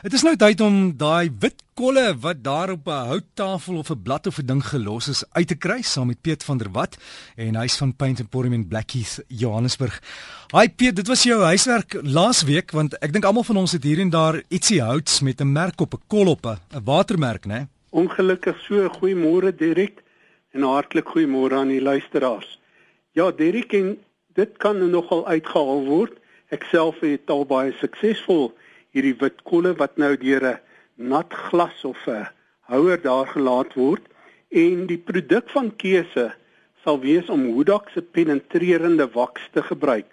Dit is nou tyd om daai wit kolle wat daar op 'n houttafel of 'n blad of 'n ding gelos is uit te kry saam met Piet van der Walt en hy's van Paint Pouring in Blackheath, Johannesburg. Hi Piet, dit was jou huiswerk laasweek want ek dink almal van ons het hier en daar ietsie houts met 'n merk op 'n kol op 'n watermerk, né? Ongelukkig so goeiemôre Dirk en hartlik goeiemôre aan die luisteraars. Ja, Dirk, en dit kan nogal uitgehaal word. Ek self het al baie suksesvol hierdie wit kolle wat nou deur 'n nat glas of 'n houer daar gelaat word en die produk van keuse sal wees om Hudak se penetrerende waks te gebruik.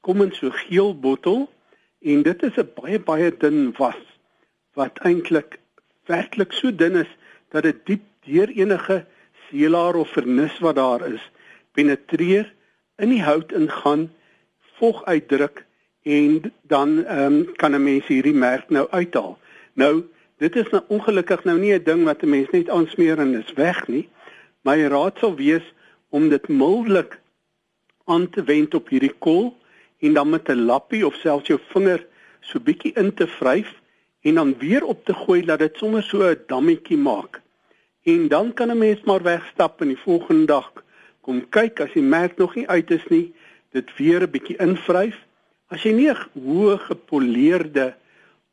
Kom in so geel bottel en dit is 'n baie baie dun was wat eintlik werklik so dun is dat dit diep deur enige seelaar of vernis wat daar is penetreer in die hout ingaan, vog uitdruk en dan ehm um, kan 'n mens hierdie merk nou uithaal. Nou, dit is nou ongelukkig nou nie 'n ding wat 'n mens net aansmeer en is weg nie. My raad sal wees om dit mildelik aan te wend op hierdie kol en dan met 'n lappie of selfs jou vinger so bietjie in te vryf en dan weer op te gooi dat dit sommer so 'n dammetjie maak. En dan kan 'n mens maar wegstap en die volgende dag kom kyk as die merk nog nie uit is nie, dit weer 'n bietjie invryf As jy nie 'n hoë gepoleerde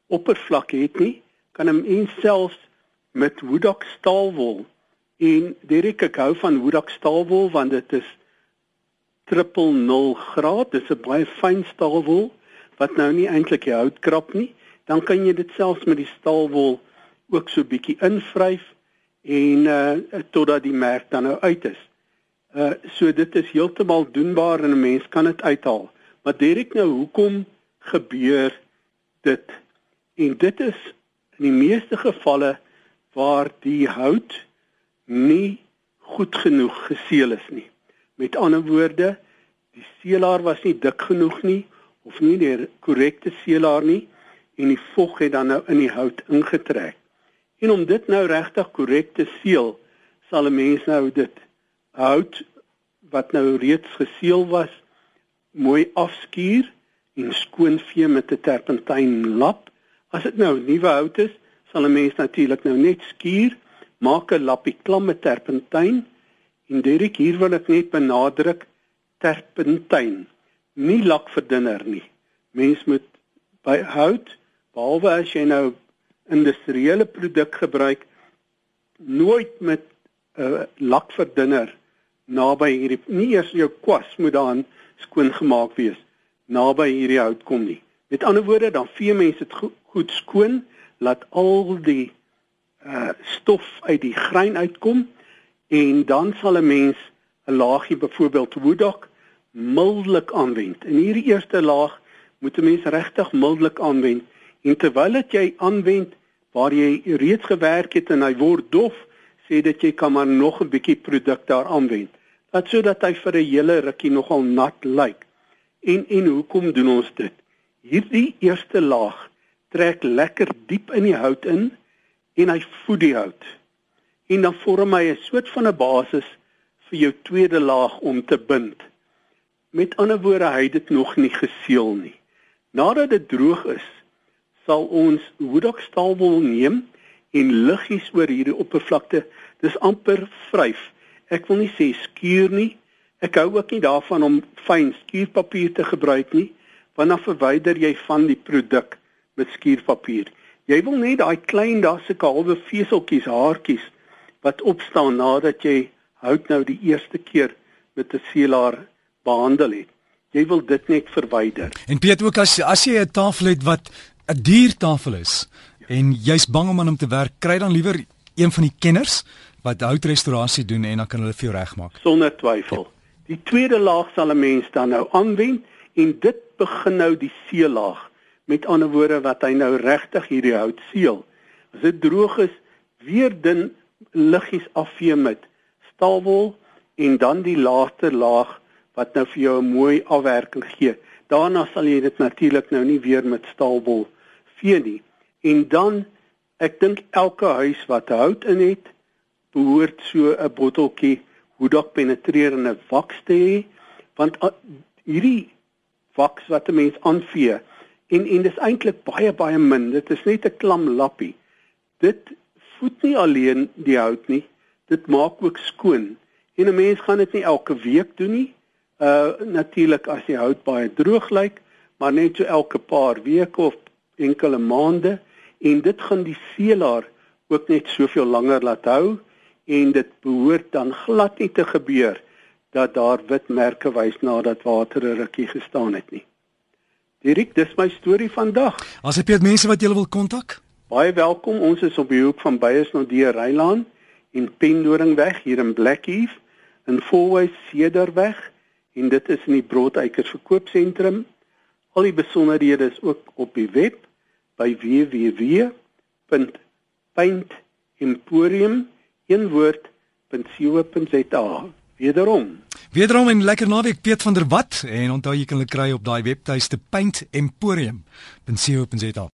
oppervlak het nie, kan 'n mens selfs met Woodok staalwol en Derek ek hou van Woodok staalwol want dit is 0.0 graad, dit is 'n baie fyn staalwol wat nou nie eintlik die hout krap nie, dan kan jy dit selfs met die staalwol ook so bietjie invryf en uh totdat die merk dan nou uit is. Uh so dit is heeltemal doenbaar en 'n mens kan dit uithaal. Maar Derek nou, hoekom gebeur dit? En dit is in die meeste gevalle waar die hout nie goed genoeg geseël is nie. Met ander woorde, die seelaar was nie dik genoeg nie of nie die korrekte seelaar nie en die vog het dan nou in die hout ingetrek. En om dit nou regtig korrek te seël, sal 'n mens nou dit hout wat nou reeds geseël was mooi afskuur en skoonvee met 'n terpentyn lap. As dit nou nuwe hout is, sal 'n mens natuurlik nou net skuur, maak 'n lappie klam met terpentyn en direk hier wil ek net benadruk terpentyn, nie lakverdunner nie. Mens moet by hout, behalwe as jy nou industriële produk gebruik, nooit met 'n uh, lakverdunner naby hierdie nie eers jou kwas moet dan skoon gemaak wees naby hierdie hout kom nie. Met ander woorde, dan vee mense dit goed, goed skoon, laat al die uh stof uit die grein uitkom en dan sal 'n mens 'n laagie byvoorbeeld woodok mildelik aanwend. In hierdie eerste laag moet 'n mens regtig mildelik aanwend en terwyl dit jy aanwend waar jy reeds gewerk het en hy word dof, sê dit jy kan maar nog 'n bietjie produk daar aanwend dat sodat hy vir 'n hele rukkie nogal nat lyk. En en hoekom doen ons dit? Hierdie eerste laag trek lekker diep in die hout in en hy voed die hout. En dan vorm hy 'n soort van 'n basis vir jou tweede laag om te bind. Met ander woorde, hy het dit nog nie geseël nie. Nadat dit droog is, sal ons hoedak staalwol neem en liggies oor hierdie oppervlakte, dis amper vryf Ek wil nie sê skuur nie. Ek hou ook nie daarvan om fyn skuurpapier te gebruik nie, want dan verwyder jy van die produk met skuurpapier. Jy wil net daai klein daar se halwe veseltjies, haartjies wat opstaan nadat jy hout nou die eerste keer met 'n seelaar behandel het. Jy wil dit net verwyder. En Piet ook as as jy 'n tafel het wat 'n duur tafel is ja. en jy's bang om aan hom te werk, kry dan liewer een van die kenners wat houtrestaurasie doen en dan kan hulle vir jou regmaak. Sonder twyfel. Ja. Die tweede laag sal 'n mens dan nou aanwend en dit begin nou die seelaag. Met ander woorde wat hy nou regtig hierdie hout seël. As dit droog is, weer dun liggies afvee met staalwol en dan die laaste laag wat nou vir jou 'n mooi afwerking gee. Daarna sal jy dit natuurlik nou nie weer met staalwol vee nie. En dan ek dink elke huis wat hout in het, behoort so 'n botteltjie hoedak penetrerende waks te hê want hierdie waks wat 'n mens aanvee En en dis eintlik baie baie min. Dit is net 'n klam lappie. Dit voed nie alleen die hout nie, dit maak ook skoon. En 'n mens gaan dit nie elke week doen nie. Uh natuurlik as die hout baie droog lyk, maar net so elke paar weke of enkele maande en dit gaan die seelaar ook net soveel langer laat hou en dit behoort dan glad nie te gebeur dat daar wit merke wys nadat water 'n rukkie gestaan het nie. Dirk, dis my storie vandag. As jy het mense wat jy wil kontak? Baie welkom. Ons is op die hoek van Beyers na die Rylaan en Pendoringweg hier in Blackheath in Fourways Cederweg en dit is in die Broodeikers verkoopsentrum. Al die besonderhede is ook op die web by www.paintemporium.co.za. Wederom. Wederom 'n lekker naweek Piet van der Walt en onthou jy kan hulle kry op daai webtuiste paintemporium.co.za.